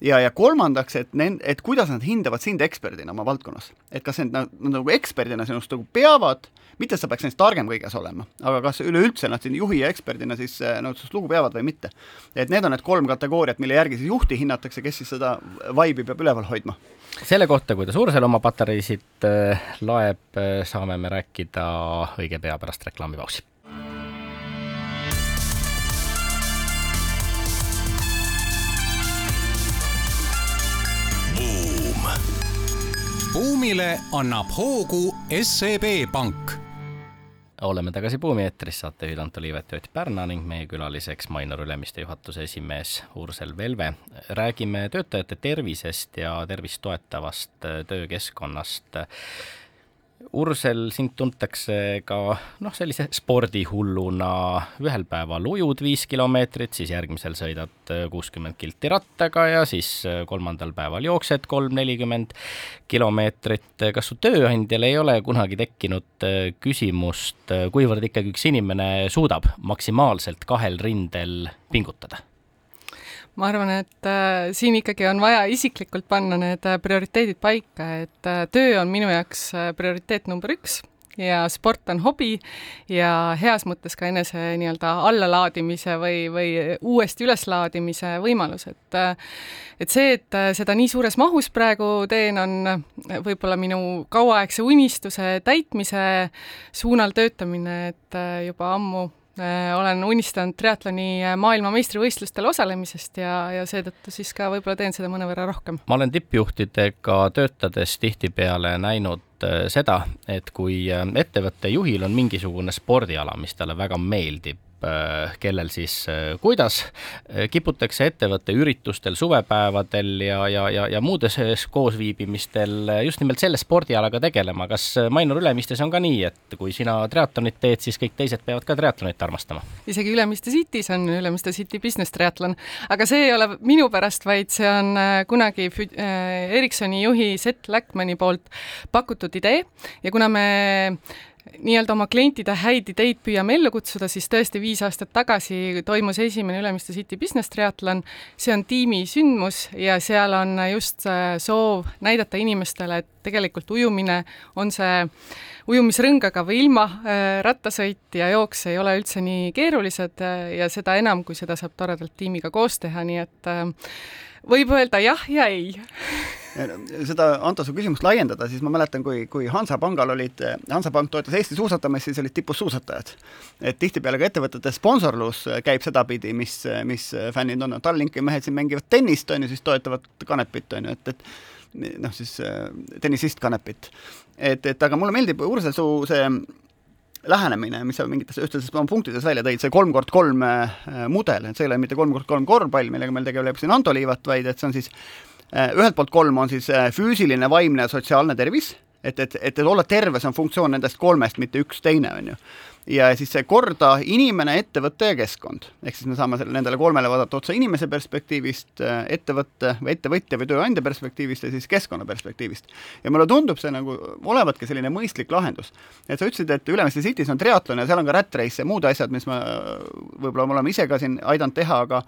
Speaker 2: Ja, ja kolmandaks, et nend-, et kuidas nad hindavad sind eksperdina oma valdkonnas. et kas nad, nad, nagu eksperdina sinust nagu peavad, mitte et sa peaks neist targem kõiges olema, aga kas üleüldse nad sind juhi ja eksperdina siis no sinust lugu peavad või mitte. et need on need kolm kategooriat, mille järgi siis juhti hinnatakse, kes siis seda vibe'i peab üleval hoidma
Speaker 1: selle kohta, kuidas Ursel oma patareisid äh, laeb, äh, saame me rääkida õige pea pärast reklaamipausi
Speaker 4: buumile annab hoogu SEB Pank.
Speaker 1: oleme tagasi Buumi eetris, saatejuhid Anto Liivet ja Ott Pärna ning meie külaliseks Mainor Ülemiste juhatuse esimees Ursel Velve. räägime töötajate tervisest ja tervist toetavast töökeskkonnast Ursel, sind tuntakse ka noh, sellise spordihulluna, ühel päeval ujud viis kilomeetrit, siis järgmisel sõidad äh, kuuskümmend kilti rattaga ja siis äh, kolmandal päeval jooksed kolm, nelikümmend kilomeetrit. kas su tööandjal ei ole kunagi tekkinud äh, küsimust, kuivõrd ikkagi üks inimene suudab maksimaalselt kahel rindel pingutada?
Speaker 3: Ma arvan, et äh, siin ikkagi on vaja isiklikult panna need äh, prioriteedid paika, et äh, töö on minu jaoks äh, prioriteet number üks ja sport on hobi ja heas mõttes ka enese nii-öelda allalaadimise või, või uuesti üleslaadimise võimalus, et äh, et see, et äh, seda nii suures mahus praegu teen, on võib-olla minu kauaaegse unistuse täitmise suunal töötamine, et juba ammu Äh, olen unistanud triatloni äh, maailmameistrivõistlustel osalemisest ja, ja seetõttu siis ka võib-olla teen seda mõnevõrra rohkem.
Speaker 1: ma olen tippjuhtidega töötades tihtipeale näinud äh, seda, et kui ettevõtte juhil on mingisugune spordiala, mis talle väga meeldib, Äh, kellel siis äh, kuidas, äh, kiputakse ettevõtte üritustel, suvepäevadel ja, ja, ja, ja muudes koosviibimistel just nimelt selle spordialaga tegelema. kas Mainor Ülemistes on ka nii, et kui sina triatlonit teed, siis kõik teised peavad ka triatlonit armastama?
Speaker 3: isegi Ülemiste City's on Ülemiste City Business triatlon, aga see ei ole minu pärast, vaid see on kunagi Ericssoni juhi Seth Lackmani poolt pakutud idee ja kuna me nii-öelda oma klientide häid ideid püüame ellu kutsuda, siis tõesti viis aastat tagasi toimus esimene Ülemiste City Business triatlon. see on tiimisündmus ja seal on just soov näidata inimestele, et tegelikult ujumine on see ujumisrõngaga või ilma äh, rattasõit ja jooks ei ole üldse nii keerulised äh, ja seda enam, kui seda saab toredalt tiimiga koos teha, nii et äh, võib öelda jah ja ei
Speaker 2: seda, Anto, su küsimust laiendada, siis ma mäletan, kui, kui Hansapangal olid, Hansapank toetas Eesti suusatamist, siis olid tipus suusatajad. et tihtipeale ka ettevõtete sponsorlus käib sedapidi, mis, mis fännid on, Tallinki mehed siin mängivad tennist, on ju, siis toetavad Kanepit, on ju, et, et noh, siis tennisist Kanepit. et, et aga mulle meeldib, Ursel, su see lähenemine, mis sa mingites ühtlases punktides välja tõid, see kolm kord kolm mudel, et see ei ole mitte kolm kord kolm korvpall, millega meil tegeleb siin Anto Liivat, vaid et see on siis Äh, ühelt poolt kolm on siis äh, füüsiline, vaimne ja sotsiaalne tervis, et, et, et olla terve, see on funktsioon nendest kolmest, mitte üks teine, on ju. Ja siis see korda inimene, ettevõte ja keskkond. ehk siis me saame selle, nendele kolmele vaadata otsa inimese perspektiivist, äh, ettevõtte või ettevõtja või tööandja perspektiivist ja siis keskkonna perspektiivist. ja mulle tundub see nagu olevatki selline mõistlik lahendus. et sa ütlesid, et Ülemiste City's on triatlon ja seal on ka rat race ja muud asjad, mis me võib-olla me oleme ise ka siin aidanud teha, aga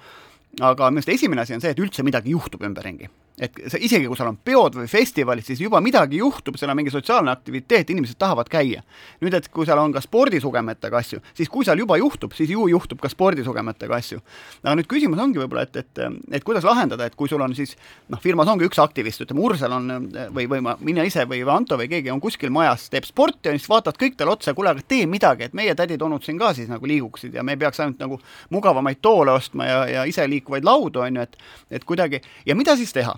Speaker 2: aga minu arust esimene asi on see, et üldse midagi juhtub ümberringi et see, isegi kui seal on peod või festivalid, siis juba midagi juhtub, seal on mingi sotsiaalne aktiviteet, inimesed tahavad käia. nüüd, et kui seal on ka spordisugemetega asju, siis kui seal juba juhtub, siis ju juhtub ka spordisugemetega asju. aga nüüd küsimus ongi võib-olla, et, et, et kuidas lahendada, et kui sul on siis noh, firmas ongi üks aktivist, ütleme Ursel on või, või ma, mina ise või Anto või keegi on kuskil majas, teeb sporti ja siis vaatavad kõik talle otsa, kuule, aga tee midagi, et meie tädid-onud siin ka siis nagu liiguksid ja me ei peaks ainult nagu mugavamaid toole ostma ja, ja iseliikuvaid laudu, on ju, et et kuidagi, ja mida siis teha?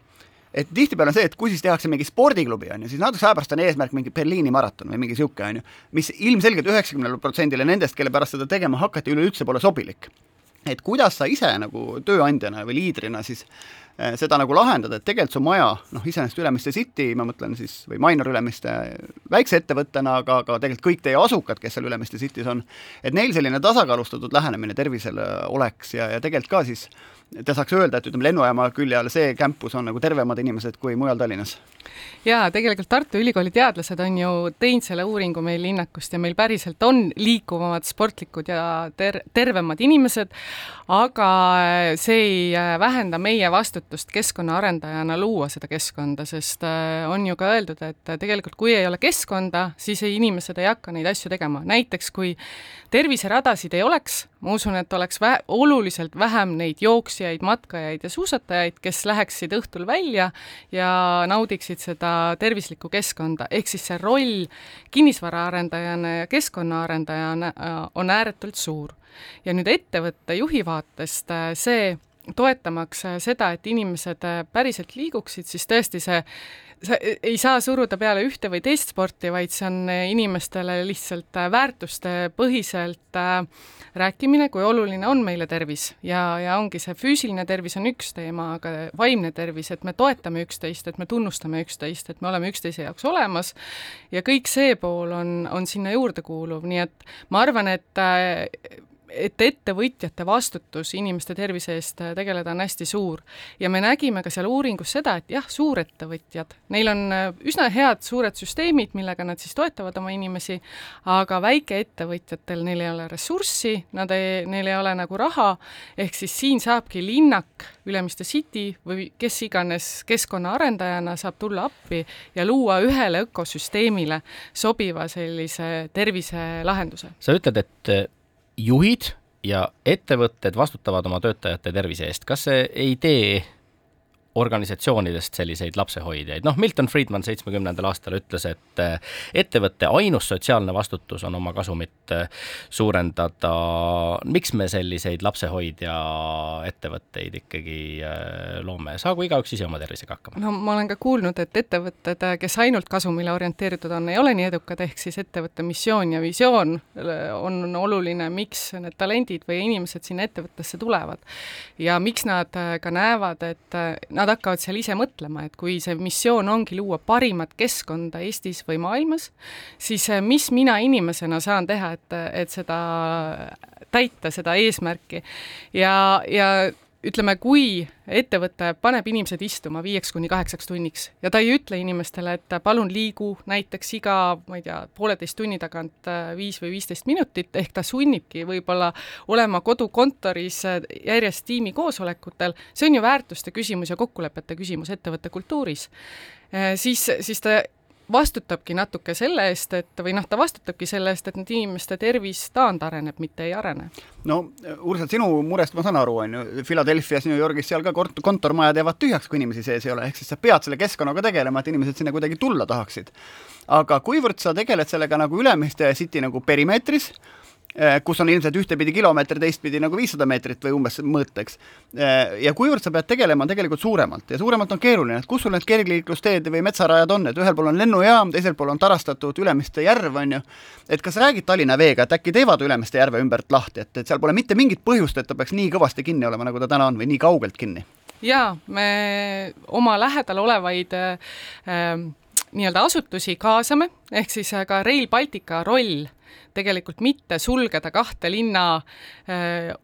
Speaker 2: Et tihtipeale on see, et kui siis tehakse mingi spordiklubi, on ju, siis natukese aja pärast on eesmärk mingi Berliini maraton või mingi niisugune, on ju, mis ilmselgelt üheksakümnele protsendile nendest, kelle pärast seda tegema hakati, üleüldse pole sobilik. Et kuidas sa ise nagu tööandjana või liidrina siis seda nagu lahendada, et tegelikult su maja, noh, iseenesest Ülemiste City, ma mõtlen siis, või Mainor Ülemiste väikse ettevõttena, aga, aga tegelikult kõik teie asukad, kes seal Ülemiste City's on, et neil selline tasakaalustatud lähenemine tervisele oleks ja, ja tegelikult ka siis ta saaks öelda, et ütleme, lennujaama külje all see campus on nagu tervemad inimesed kui mujal Tallinnas.
Speaker 3: Jaa, tegelikult Tartu Ülikooli teadlased on ju teinud selle uuringu meil linnakust ja meil päriselt on liikuvamad, sportlikud ja ter-, tervemad inimesed, aga see ei vähenda meie vastutust keskkonnaarendajana luua seda keskkonda, sest äh, on ju ka öeldud, et tegelikult kui ei ole keskkonda, siis ei, inimesed ei hakka neid asju tegema. näiteks kui terviseradasid ei oleks, ma usun, et oleks vä-, oluliselt vähem neid jooksjaid, matkajaid ja suusatajaid, kes läheksid õhtul välja ja naudiksid seda tervislikku keskkonda, ehk siis see roll kinnisvaraarendajana ja keskkonnaarendajana äh, on ääretult suur. ja nüüd ettevõtte juhi vaatest äh, see, toetamaks äh, seda, et inimesed päriselt liiguksid, siis tõesti see sa ei saa suruda peale ühte või teist sporti, vaid see on inimestele lihtsalt väärtustepõhiselt äh, rääkimine, kui oluline on meile tervis. Ja, ja ongi see füüsiline tervis on üks teema, aga vaimne tervis, et me toetame üksteist, et me tunnustame üksteist, et me oleme üksteise jaoks olemas. Ja kõik see pool on, on sinna juurde kuuluv, nii et ma arvan, et et ettevõtjate vastutus inimeste tervise eest äh, tegeleda on hästi suur. ja me nägime ka seal uuringus seda, et jah, suurettevõtjad, neil on äh, üsna head suured süsteemid, millega nad siis toetavad oma inimesi, aga väikeettevõtjatel, neil ei ole ressurssi, nad ei, neil ei ole nagu raha, ehk siis siin saabki linnak, Ülemiste City või kes iganes keskkonnaarendajana saab tulla appi ja luua ühele ökosüsteemile sobiva sellise terviselahenduse.
Speaker 1: sa ütled, et juhid ja ettevõtted vastutavad oma töötajate tervise eest, kas see ei tee organisatsioonidest selliseid lapsehoidjaid, noh, Milton Friedman seitsmekümnendal aastal ütles, et eh, ettevõtte ainus sotsiaalne vastutus on oma kasumit eh, suurendada. miks me selliseid lapsehoidja ettevõtteid ikkagi eh, loome, saagu igaüks ise oma tervisega hakkama?
Speaker 3: no ma olen ka kuulnud, et ettevõtted, kes ainult kasumile orienteeritud on, ei ole nii edukad, ehk siis ettevõtte missioon ja visioon on oluline, miks need talendid või inimesed sinna ettevõttesse tulevad. ja miks nad ka näevad, et nad hakkavad seal ise mõtlema, et kui see missioon ongi luua parimat keskkonda Eestis või maailmas, siis eh, mis mina inimesena saan teha, et, et seda täita, seda eesmärki. ja, ja ütleme, kui ettevõte paneb inimesed istuma viieks kuni kaheksaks tunniks ja ta ei ütle inimestele, et palun liigu näiteks iga, ma ei tea, pooleteist tunni tagant äh, viis või viisteist minutit, ehk ta sunnibki võib-olla olema kodukontoris äh, järjest tiimi koosolekutel, see on ju väärtuste küsimus ja kokkulepete küsimus ettevõtte kultuuris, äh, siis, siis ta vastutabki natuke selle eest, et või noh, ta vastutabki selle eest, et need inimeste tervis taandareneb, mitte ei arene.
Speaker 2: no Ursel, sinu murest ma saan aru, on ju, Philadelphia's, New Yorgis, seal ka kont-, kontormajad jäävad tühjaks, kui inimesi sees ei ole, ehk siis sa pead selle keskkonnaga tegelema, et inimesed sinna kuidagi tulla tahaksid. aga kuivõrd sa tegeled sellega nagu Ülemiste City nagu perimeetris, kus on ilmselt ühtepidi kilomeeter, teistpidi nagu viissada meetrit või umbes mõõta, eks. Eh, ja kuivõrd sa pead tegelema tegelikult suuremalt. Ja suuremalt on keeruline, et kus sul need kergliiklusteed või metsarajad on, et ühel pool on lennujaam, teisel pool on tarastatud Ülemiste järv, on ju, et kas räägid Tallinna Veega, et äkki teevad Ülemiste järve ümbert lahti, et, et seal pole mitte mingit põhjust, et ta peaks nii kõvasti kinni olema, nagu ta täna on, või nii kaugelt kinni?
Speaker 3: jaa, me oma lähedal olevaid äh, nii-öelda asutusi kaasame, ehk siis ka Rail Baltica roll tegelikult mitte sulgeda kahte linna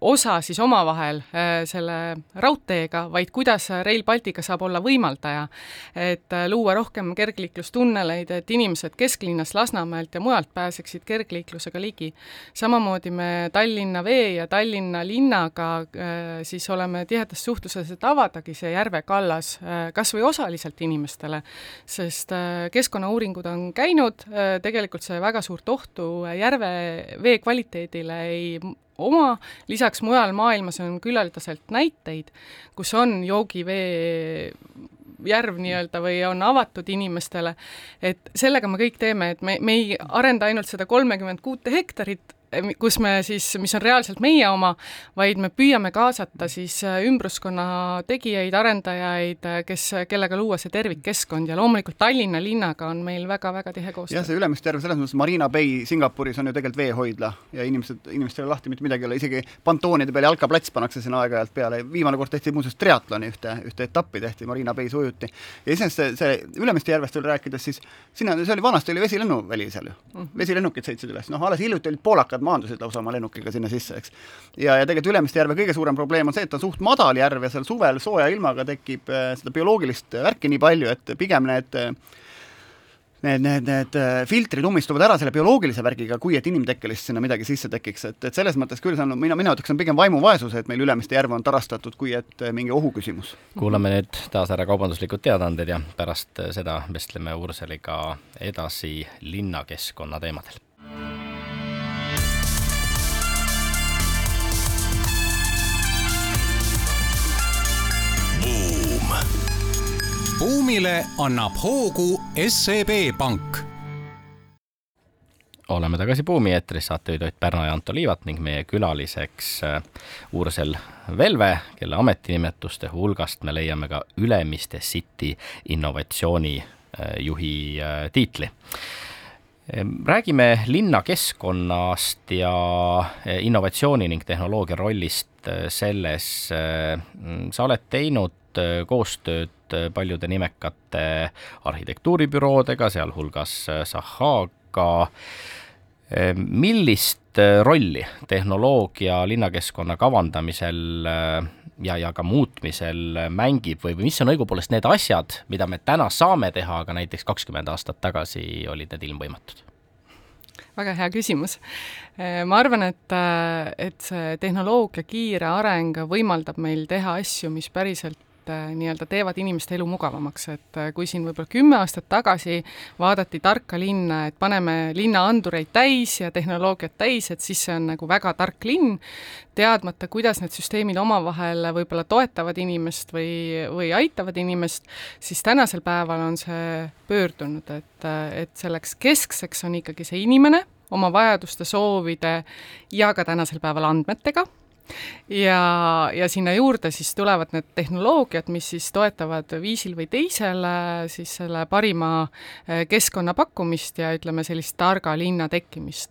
Speaker 3: osa siis omavahel selle raudteega, vaid kuidas Rail Baltica saab olla võimaldaja. et luua rohkem kergliiklustunneleid, et inimesed kesklinnast, Lasnamäelt ja mujalt pääseksid kergliiklusega ligi. samamoodi me Tallinna Vee ja Tallinna linnaga siis oleme tihedas suhtluses, et avadagi see järve kallas kas või osaliselt inimestele, sest keskkonnauuringud on käinud, tegelikult see väga suurt ohtu järve vee kvaliteedile ei oma, lisaks mujal maailmas on küllaldaselt näiteid, kus on joogivee järv nii-öelda või on avatud inimestele, et sellega me kõik teeme, et me, me ei arenda ainult seda kolmekümmend kuute hektarit, kus me siis, mis on reaalselt meie oma, vaid me püüame kaasata siis äh, ümbruskonna tegijaid, arendajaid, äh, kes, kellega luua see tervikkeskkond ja loomulikult Tallinna linnaga on meil väga-väga tihe koostöö.
Speaker 2: jah, see Ülemiste järv selles mõttes, Marina Bay Singapuris on ju tegelikult veehoidla ja inimesed, inimestel lahti mitte midagi ei ole, isegi pantoonide peal jalkaplats pannakse sinna aeg-ajalt peale, viimane kord tehti muuseas triatloni ühte, ühte etappi tehti Marina Bay's ujuti. ja iseenesest see, see Ülemiste järvest veel rääkides, siis sinna, see oli vanasti oli vesilennuväli seal ju mm, -hmm. vesilennukid sõitsid üles, noh alles hiljuti olid poolakad maandusid lausa oma lennukiga sinna sisse, eks. ja, ja tegelikult Ülemiste järve kõige suurem probleem on see, et ta on suht madal järv ja seal suvel sooja ilmaga tekib äh, seda bioloogilist värki nii palju, et pigem need need, need, need äh, filtrid ummistuvad ära selle bioloogilise värgiga, kui et inimtekkelist sinna midagi sisse tekiks, et, et selles mõttes küll see on, mina, mina ütleks, on pigem vaimuvaesus, et meil Ülemiste järv on tarastatud, kui et äh, mingi ohuküsimus.
Speaker 1: kuulame nüüd taas ära kaubanduslikud teadaanded ja pärast seda vestleme Urseliga edasi linnakeskkonna teemadel.
Speaker 4: Buumile annab hoogu SEB Pank.
Speaker 1: oleme tagasi Buumi eetris, saatejuhid Ott Pärna ja Anto Liivat ning meie külaliseks äh, Ursel Velve, kelle ametinimetuste hulgast me leiame ka Ülemiste City innovatsioonijuhi äh, tiitli räägime linnakeskkonnast ja äh, innovatsiooni ning tehnoloogia rollist selles. sa oled teinud koostööd koostööd paljude nimekate arhitektuuribüroodega, sealhulgas Sahaga. millist rolli tehnoloogia linnakeskkonna kavandamisel ja, ja ka muutmisel mängib või, või mis on õigupoolest need asjad, mida me täna saame teha, aga näiteks kakskümmend aastat tagasi olid need ilmvõimatud?
Speaker 3: väga hea küsimus. ma arvan, et, et see tehnoloogia kiire areng võimaldab meil teha asju, mis päriselt Äh, nii-öelda teevad inimeste elu mugavamaks, et äh, kui siin võib-olla kümme aastat tagasi vaadati tarka linna, et paneme linna andureid täis ja tehnoloogiat täis, et siis see on nagu väga tark linn, teadmata, kuidas need süsteemid omavahel võib-olla toetavad inimest või, või aitavad inimest, siis tänasel päeval on see pöördunud, et, et selleks keskseks on ikkagi see inimene oma vajaduste, soovide ja ka tänasel päeval andmetega ja, ja sinna juurde siis tulevad need tehnoloogiad, mis siis toetavad viisil või teisel siis selle parima eh, keskkonna pakkumist ja ütleme, sellist targa linna tekkimist.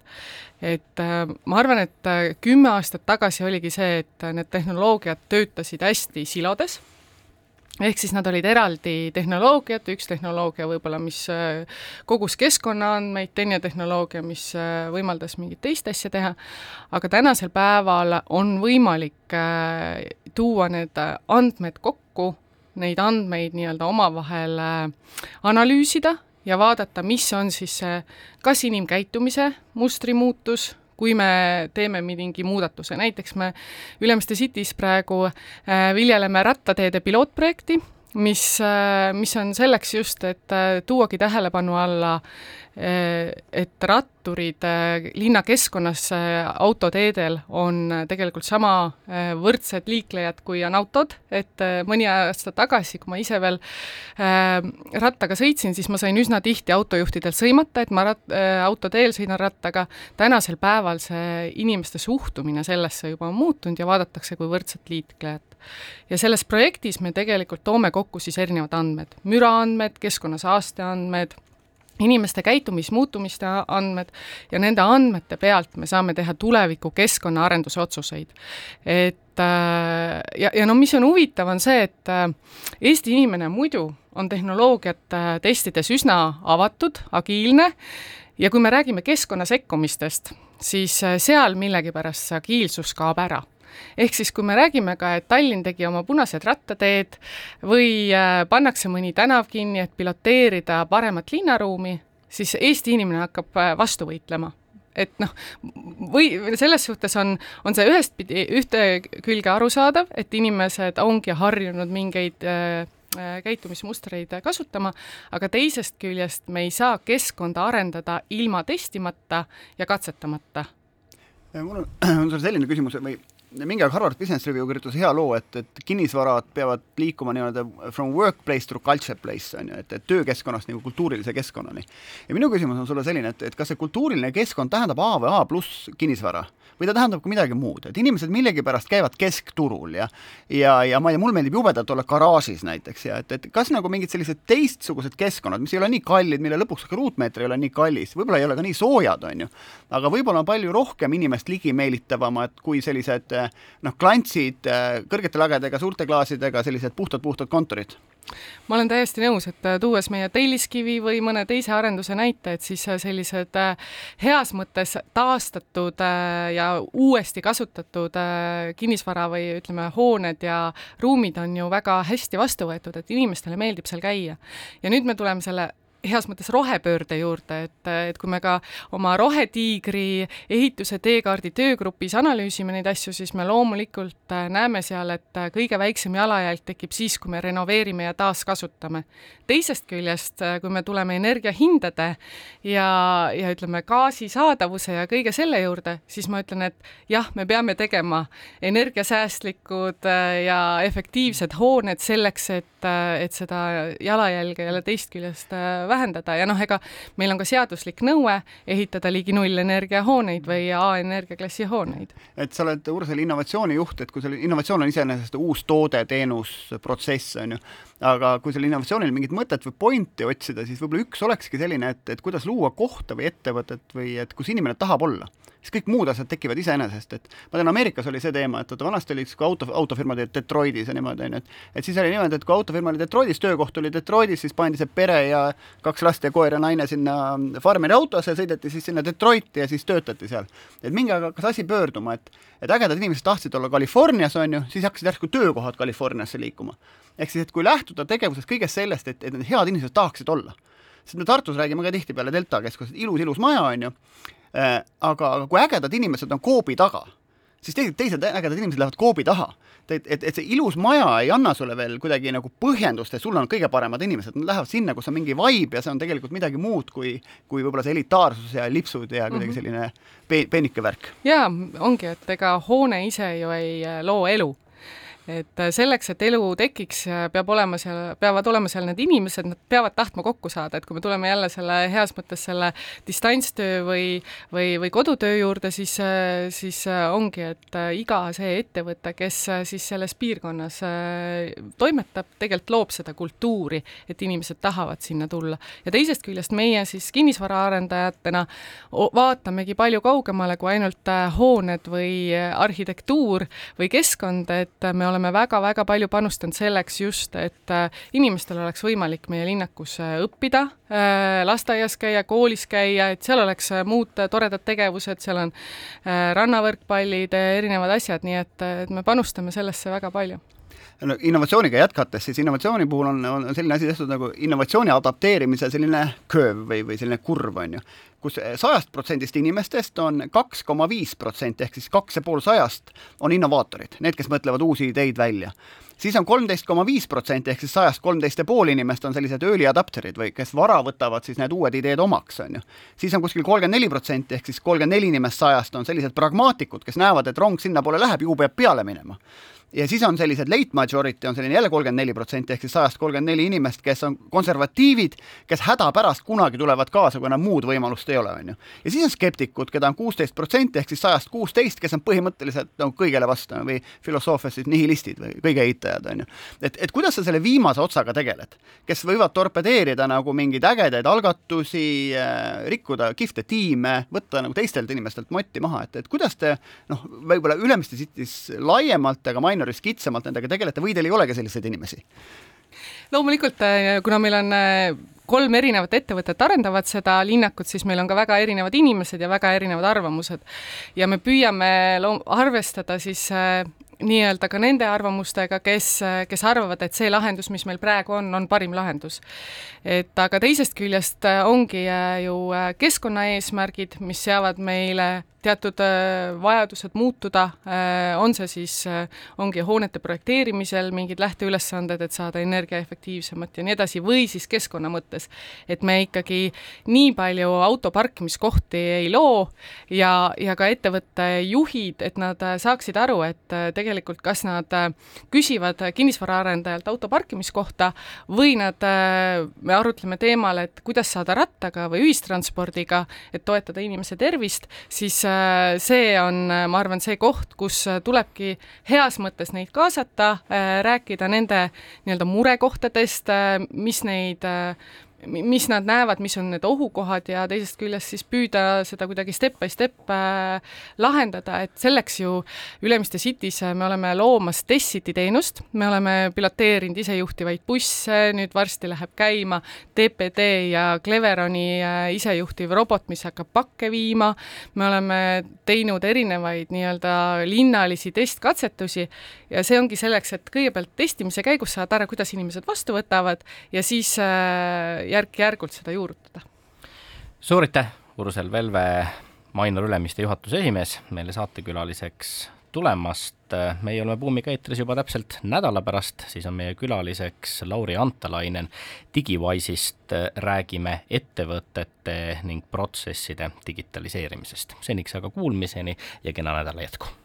Speaker 3: et eh, ma arvan, et eh, kümme aastat tagasi oligi see, et need tehnoloogiad töötasid hästi silodes ehk siis nad olid eraldi tehnoloogiad, üks tehnoloogia võib-olla, mis äh, kogus keskkonnaandmeid, teine tehnoloogia, mis äh, võimaldas mingit teist asja teha, aga tänasel päeval on võimalik äh, tuua need andmed kokku, neid andmeid nii-öelda omavahel analüüsida ja vaadata, mis on siis kas inimkäitumise mustri muutus, kui me teeme mingi muudatuse, näiteks me Ülemiste City's praegu äh, viljeleme rattateede pilootprojekti, mis, äh, mis on selleks just, et äh, tuuagi tähelepanu alla et ratturid äh, linnakeskkonnas äh, autoteedel on tegelikult sama võrdsed liiklejad, kui on autod, et mõni aasta tagasi, kui ma ise veel rattaga sõitsin, siis ma sain üsna tihti autojuhtidelt sõimata, et ma rat-, autoteel sõidan rattaga, tänasel päeval see inimeste suhtumine sellesse juba on muutunud ja vaadatakse kui võrdset liiklejat. Ja selles projektis me tegelikult toome kokku siis erinevad andmed, müraandmed, keskkonnasaaste andmed, inimeste käitumismuutumiste andmed ja nende andmete pealt me saame teha tuleviku keskkonnaarenduse otsuseid. et äh, ja, ja no mis on huvitav, on see, et äh, Eesti inimene muidu on tehnoloogiat äh, testides üsna avatud, agiilne ja kui me räägime keskkonna sekkumistest, siis seal millegipärast see agiilsus kaob ära ehk siis, kui me räägime ka, et Tallinn tegi oma punased rattateed või äh, pannakse mõni tänav kinni, et piloteerida paremat linnaruumi, siis Eesti inimene hakkab äh, vastu võitlema. Et noh, või selles suhtes on, on see ühest pidi ühte külge arusaadav, et inimesed ongi harjunud mingeid äh, äh käitumismustreid kasutama, aga teisest küljest me ei saa keskkonda arendada ilma testimata ja katsetamata.
Speaker 2: Mul on, on sul selline küsimus või mingi aeg Harvard Business Review kirjutas hea loo, et, et kinnisvarad peavad liikuma nii-öelda from workplace to culture place, on ju, et, et töökeskkonnast nagu kultuurilise keskkonnani. ja minu küsimus on sulle selline, et, et kas see kultuuriline keskkond tähendab A või A pluss kinnisvara või ta tähendab ka midagi muud, et inimesed millegipärast käivad keskturul ja ja, ja ma ei tea, mulle meeldib jubedalt olla garaažis näiteks ja et, et kas nagu mingid sellised teistsugused keskkonnad, mis ei ole nii kallid, mille lõpuks ka ruutmeeter ei ole nii kallis, võib-olla ei ole ka nii soojad, on ju, aga võib-olla on palju rohkem inimest ligimeelitavamad kui sellised noh, klantsid kõrgete lagedega, suurte klaasidega, sellised puhtad-puhtad kontorid
Speaker 3: ma olen täiesti nõus, et äh, tuues meie Telliskivi või mõne teise arenduse näite, et siis äh, sellised äh, heas mõttes taastatud ja uuesti kasutatud kinnisvara või ütleme, hooned ja ruumid on ju väga hästi vastu võetud, et inimestele meeldib seal käia. ja nüüd me tuleme selle heas mõttes rohepöörde juurde, et, et kui me ka oma Rohetiigri ehituse teekaardi töögrupis analüüsime neid asju, siis me loomulikult äh, näeme seal, et äh, kõige väiksem jalajälg tekib siis, kui me renoveerime ja taaskasutame. teisest küljest, äh, kui me tuleme energiahindade ja, ja ütleme, gaasi saadavuse ja kõige selle juurde, siis ma ütlen, et jah, me peame tegema energiasäästlikud ja efektiivsed hooned selleks, et, et seda jalajälge jälle teist küljest vähendada vähendada ja noh, ega meil on ka seaduslik nõue ehitada ligi nullenergia hooneid või A-energiaklassi hooneid.
Speaker 2: et sa oled, Urve, selle innovatsiooni juht, et kui selle innovatsioon on iseenesest uus toode, teenus, protsess, on ju, aga kui sellel innovatsioonil mingit mõtet või pointi otsida, siis võib-olla üks olekski selline, et, et kuidas luua kohta või ettevõtet või et kus inimene tahab olla siis kõik muud asjad tekivad iseenesest, et ma tean, Ameerikas oli see teema, et vaata vanasti oli üks auto, autofirma oli Detroitis ja niimoodi, on ju, et et siis oli niimoodi, et kui autofirma oli Detroitis, töökoht oli Detroitis, siis pandi see pere ja kaks last ja koer ja naine sinna farmeri autosse, sõideti siis sinna Detroiti ja siis töötati seal. et mingi aeg hakkas asi pöörduma, et et ägedad inimesed tahtsid olla Californias, on ju, siis hakkasid järsku töökohad Californiasse liikuma. ehk siis, et kui lähtuda tegevuses kõigest sellest, et, et need head inimesed tahaksid olla sest me Tartus räägime ka tihtipeale Delta keskusest, ilus, ilus maja, on ju, aga, aga kui ägedad inimesed on koobi taga, siis tegelikult teised ägedad inimesed lähevad koobi taha. et, et, et see ilus maja ei anna sulle veel kuidagi nagu põhjendust, et sul on kõige paremad inimesed, nad lähevad sinna, kus on mingi vibe ja see on tegelikult midagi muud kui, kui võib-olla see elitaarsus ja lipsud ja kuidagi mhm. selline pe-, peenike värk.
Speaker 3: jaa, ongi, et ega hoone ise ju ei loo elu et äh, selleks, et elu tekiks, äh, peab olema seal, peavad olema seal need inimesed, nad peavad tahtma kokku saada, et kui me tuleme jälle selle heas mõttes selle distantstöö või, või, või kodutöö juurde, siis, äh, siis ongi, et iga see ettevõte, kes siis selles piirkonnas toimetab, tegelikult loob seda kultuuri, et inimesed tahavad sinna tulla. ja teisest küljest meie siis kinnisvaraarendajatena vaatamegi palju kaugemale kui ainult hooned või arhitektuur või keskkond, et me oleme oleme väga-väga palju panustanud selleks just, et äh, inimestel oleks võimalik meie linnakus äh, õppida, äh, lasteaias käia, koolis käia, et seal oleks muud toredad tegevused, seal on rannavõrkpallid, erinevad asjad, nii et, et me panustame sellesse väga palju
Speaker 2: innovatsiooniga jätkates, siis innovatsiooni puhul on, on selline asi tehtud nagu innovatsiooni adapteerimise selline curve või, või selline kurv, on ju kus sajast protsendist inimestest on kaks koma viis protsenti ehk siis kaks ja pool sajast on innovaatorid, need, kes mõtlevad uusi ideid välja siis on kolmteist koma viis protsenti ehk siis sajast kolmteist ja pool inimest on sellised early adapter'id või kes vara võtavad siis need uued ideed omaks, on ju. siis on kuskil kolmkümmend neli protsenti ehk siis kolmkümmend neli inimest sajast on sellised pragmaatikud, kes näevad, et rong sinnapoole läheb, ju peab peale minema ja siis on sellised late majority on selline jälle kolmkümmend neli protsenti ehk siis sajast kolmkümmend neli inimest, kes on konservatiivid, kes hädapärast kunagi tulevad kaasa, kui enam muud võimalust ei ole, on ju. ja siis on skeptikud, keda on kuusteist protsenti ehk siis sajast kuusteist, kes on põhimõtteliselt no kõigele vastu või filosoofias siis nihilistid või kõige eitajad, on ju. et, et kuidas sa selle viimase otsaga tegeled, kes võivad torpedeerida nagu mingeid ägedaid algatusi äh,, rikkuda kihvte tiime, võtta nagu teistelt inimestelt motti maha, et, et kuidas te noh, võib-olla Ülemiste City's laiemalt, aga Mainor Minoris kitsamalt nendega tegelete või teil ei olegi selliseid inimesi?
Speaker 3: loomulikult, äh, kuna meil on äh, kolm erinevat ettevõtet arendavad seda linnakut, siis meil on ka väga erinevad inimesed ja väga erinevad arvamused. ja me püüame loom-, arvestada siis äh, nii-öelda ka nende arvamustega, kes, kes arvavad, et see lahendus, mis meil praegu on, on parim lahendus. et aga teisest küljest ongi ju keskkonnaeesmärgid, mis seavad meile teatud äh, vajadused muutuda, äh, on see siis, äh, ongi hoonete projekteerimisel mingid lähteülesanded, et saada energiaefektiivsemat ja nii edasi, või siis keskkonna mõttes. et me ikkagi nii palju auto parkimiskohti ei loo ja, ja ka ettevõtte juhid, et nad saaksid aru, et tegelikult kas nad küsivad kinnisvaraarendajalt auto parkimiskohta või nad, me arutleme teemal, et kuidas saada rattaga või ühistranspordiga, et toetada inimese tervist, siis see on, äh, ma arvan, see koht, kus äh, tulebki heas mõttes neid kaasata, rääkida nende nii-öelda murekohtadest, mis neid mis nad näevad, mis on need ohukohad ja teisest küljest siis püüda seda kuidagi step by step äh, lahendada, et selleks ju Ülemiste City's äh, me oleme loomas Tessiti teenust, me oleme piloteerinud isejuhtivaid busse, nüüd varsti läheb käima TPD ja Cleveroni äh, isejuhtiv robot, mis hakkab pakke viima, me oleme teinud erinevaid nii-öelda linnalisi testkatsetusi ja see ongi selleks, et kõigepealt testimise käigus saada ära, kuidas inimesed vastu võtavad ja siis äh, järk-järgult seda juurutada.
Speaker 1: suur aitäh, Urusel Velve, Mainor Ülemiste juhatuse esimees, meile saatekülaliseks tulemast. meie oleme Buumiga eetris juba täpselt nädala pärast, siis on meie külaliseks Lauri Antalainen. Digiwise'ist räägime ettevõtete ning protsesside digitaliseerimisest. seniks aga kuulmiseni ja kena nädala jätku